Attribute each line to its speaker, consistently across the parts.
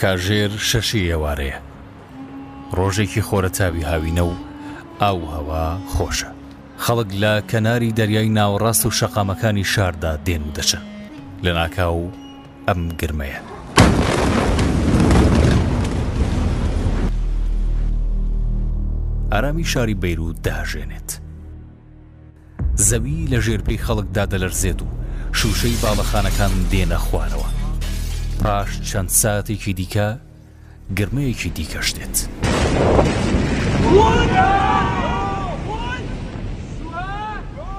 Speaker 1: کاژێر شەشی ئێوارەیە ڕۆژێکی خۆرە چاوی هاوینە و ئاو هەوا خۆشە خەڵک لە کەناری دەریای ناوەڕاست و شەقامەکانی شاردا دێن و دەچن لە ناکاو ئەم گرمەیە ئارامی شاری بەیروت داژێنێت زەوی لە ژێر پێی خەڵکدا دەلەرزێت و شووشەی باڵەخانەکان دێنە خوارەوە. پاش چەند ساتێکی دیکە گرمەیەکی دیکەش دێت.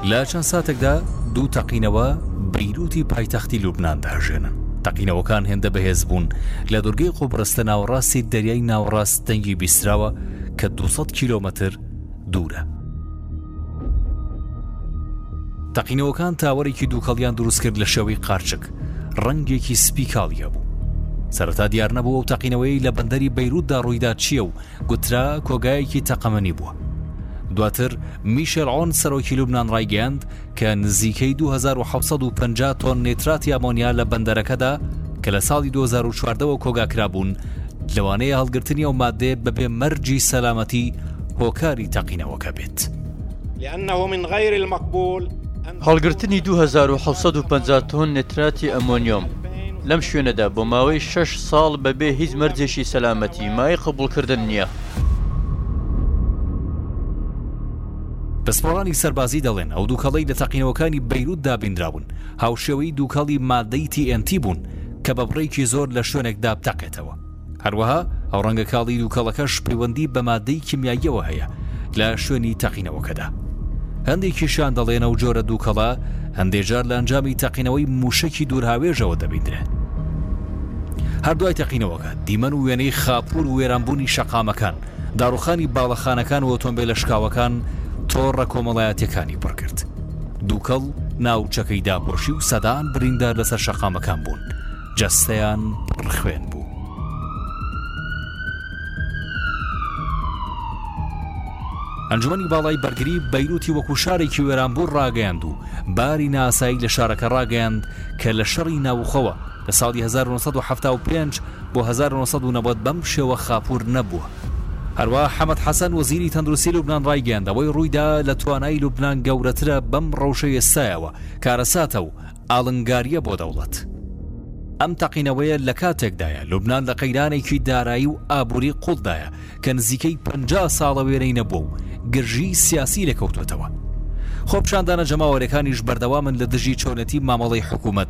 Speaker 1: لە چەند ساتێکدا دوو تەقینەوە بەیروتی پایتەختی لوبناان دەهژێنن تەقینەوەکان هێندە بەهێز بوون لە دورگەی قوبرستە ناوەڕاستی دەریای ناوەڕاست دەنگی بیسراوە کە 200 کیلومتر دوورە. تەقینەوەکان تاوەرێکی دووکەڵیان دروستکرد لە شێوەی قارچک ڕەنگێکی سپی کاڵی هەبوو سەرەتا دیار نەبوو و تەقینەوەی لە بەندەری بەیروتدا ڕوویدا چییە و گوترا کۆگایەکی تەقەمەنی بووە دواتر میشل ئۆن سەرۆکی لوبناان ڕایگەیاند کە نزیکەی دوو هەزار و حەوت سەد و پەنجا تۆن نێتراتی ئامۆنیا لە بەندەرەکەدا کە لە ساڵی دوو هەزار و چواردە وە کۆگا کرابوون، لەوانەیە هەڵگرتنی ئەو ماددەیە بەبێ مەرجی سەلامەتی هۆکاری تەقینەوەکە بێت.
Speaker 2: هەڵگرتنی دوو هەزار و
Speaker 3: حەوت سەد و پەنجا تۆن نێتراتی ئەمۆنیۆم لەم شوێنەدا بۆ ماوەی شەش ساڵ بەبێ هیچ مەرجێکی سەلامەتی مایەی قبوڵکردن نییە.
Speaker 1: پسپۆڕانی سەربازی دەڵێن ئەو دووکەڵەی لە تەقینەوەکانی بەیروت دابیندرابوون هاوشێوەی دووکەڵی مادەی TNT بوون کە بە بڕێکی زۆر لە شوێنێکدا بتەقێتەوە هەروەها ئەو ڕەنگە کاڵی دووکەڵەکەش پەیوەندی بە مادەی کیمیاییەوە هەیە لە شوێنی تەقینەوەکەدا هەندێکیشان دەڵێنە و جۆرە دووکەڵە هەندێجار لە ئەنجامی تەقینەوەی موشکی دوورهاوێژەوە دەبیندرێت هەردوای تەقینەوەکە دیمەن و وێنەی خاپور و وێرانبوونی شەقامەکان داڕوخانی باڵەخانەکان و ئۆتۆمبێلە شکاوەکان تۆڕە کۆمەڵایەتیەکانی پڕکرد دووکەڵ ناوچەکەی داپۆشی و سەدان بریندار لەسەر شەقامەکان بوون جەستەیان پڕخوێن بوو ئەنجومی باڵای بەرگری بەیروتی وەکو شارێکی وێرانبوو ڕاگەیاند و باری ناسایی لە شارەکە ڕاگەیاند کە لە شەڕی ناوخەوە لە ساڵی هەزار و نۆ سەد و حەفتا و پێنج بۆ هەزار و نۆ سەد و نەوەد بەم شێوە خاپوور نەبووە. هەروەها حەمەد حەسەن وەزیری تەندروستی لوبنان ڕایگەیاند ئەوەی ڕوویدا لە توانای لوبنان گەورەترە بەم ڕەوشەی ئێستایەوە، کارەساتە و ئاڵنگارییە بۆ دەوڵەت. ئەم تەقینەوەیە لە کاتێکدایە لوبنان لە قەیرانێکی دارایی و ئابووری قوڵدایە کە نزیکەی پەنجا ساڵە وێنەی نەبووە و گرژیی سیاسی لێکەوتووەتەوە. خۆپیشاندانە جەماوەریەکانیش بەردەوامن لە دژی چۆنێتی مامەڵەی حکوومەت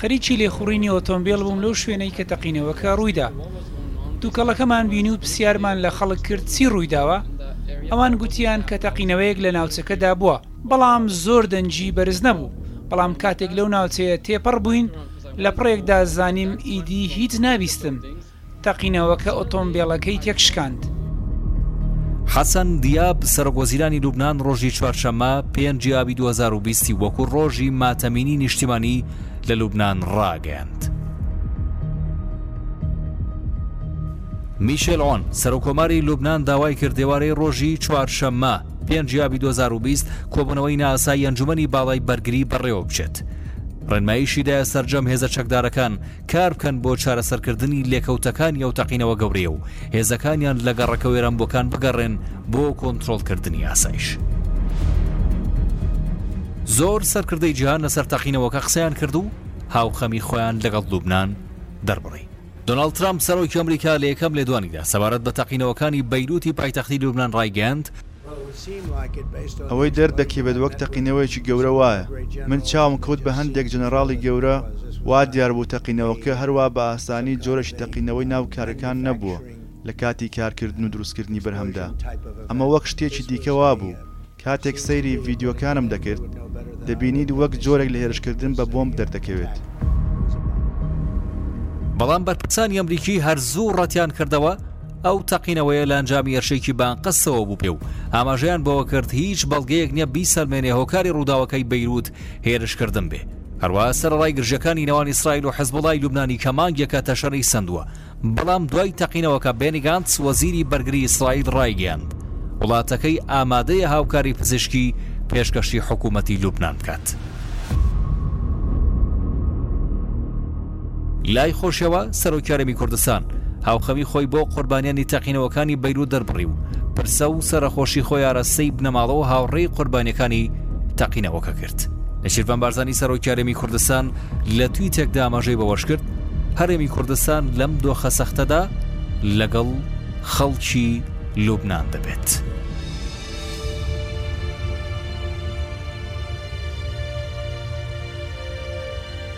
Speaker 4: خەریکی لێخوڕینی ئۆتۆمبێل بووم لەو شوێنەی کە تەقینەوەکە ڕوویدا دوکەڵەکەمان بینی و پرسیارمان لە خەڵک کرد چی ڕوویداوە ئەوان گوتیان کە تەقینەوەیەک لە ناوچەکەدا بووە بەڵام زۆر دەنگی بەرز نەبوو بەڵام کاتێک لەو ناوچەیە تێپەڕ بووین لە پڕێکدا زانیم ئیدی هیچ نابیستم تەقینەوەکە ئۆتۆمبێلەکەی تێکشکاند.
Speaker 1: حەسەن دیاب، سەرۆکوەزیرانی لوبنان ڕۆژی چوارشەممە، پێنجی ئابی دوو هەزار و بیست ی وەکوو ڕۆژی ماتەمینی نیشتیمانی لە لوبنان ڕاگەیاند. میشێل عۆن، سەرۆککۆماری لوبنان داوای کرد ئێوارەی ڕۆژی چوارشەممە، پێنجی ئابی دوو هەزار و بیست کۆبوونەوەی نائاسایی ئەنجوومەنی باڵای بەرگری بەڕێوە بچێت. ڕێنماییشی دایە سەرجەم هێزە چەکدارەکان کار بکەن بۆ چارەسەرکردنی لێکەوتەکانی ئەو تەقینەوە گەورەیە و هێزەکانیان لە گەڕەکە وێرانبووەکان بگەڕێن بۆ کۆنتترۆلکردنی ئاسایش. زۆر سەرکردەی جیهان لەسەر تەقینەوەکە قسەیان کرد و هاوخەمی خۆیان لەگەڵ لوبناان دەربڕی دۆناالد ترامپ سەرۆکی ئەمریکا لە یەکەم لێدوانیدا سەبارەت بە تەقینەوەکانی بەیروتی پایتەختی لوبناان ڕایگەاند
Speaker 5: ئەوەی دەردەکیبێت وەک تەقینەوەیەکی گەورە وایە. من چاوم کەوت بە هەندێک جەنەڕاڵی گەورە، وا دیار بوو تەقینەوەکە هەروا بە ئاسانی جۆرێکی تەقینەوەی ناو کارگەکان نەبووە لە کاتی کارکردن و دروستکردنی بەرهەمدا. ئەمە وەک شتێکی دیکە وابوو. کاتێک سەیری ڤیدیۆکانم دەکرد، دەبینیت وەک جۆرێک لە هێرشکردن بە بۆمب دەردەکەوێت.
Speaker 1: بەڵام بەرپرسانی ئەمریکی هەر زوو ڕەتیان کردەوە. ئەو تەقینەوەیە لە ئەنجامی ئەرشێکی بانقەستەوە بووبێ و ئاماژەیان بەوە کرد هیچ بەڵگەیەک نییە بیسەلمێنێ هۆکاری ڕووداوەکەی بەیرووت هێرشکردن بێ. هەروەها سەرەڕای گرژییەکانی نێوان ئیسرائیل و حزبوڵڵای لوبنانی کە مانگێکە تەشەنەی سەندووە، بەڵام دوای تەقینەوەکە بێنی گانتز وەزیری بەرگریی ئیسرائیل ڕایگەیاند وڵاتەکەی ئامادەیە هاوکاری پزیشکی پێشکەشی حکوومەتی لوبنان بکات. لای خۆشیەوە، سەرۆکی هەرێمی کوردستان هاوخەمی خۆی بۆ قوربانیانی تەقینەوەکانی بەیروت دەربڕی و پرسە و سەرەخۆشی خۆی ئاراستەی بنەماڵە و هاوڕێی قوربانیەکانی تەقینەوەکە کرد. نەچیرڤان بارزانی سەرۆکی هەرێمی کوردستان لە تویتێکدا ئاماژەی بەوەشکرد، هەرێمی کوردستان لەم دۆخە سەختەدا لەگەڵ خەڵکی لوبنان دەبێت.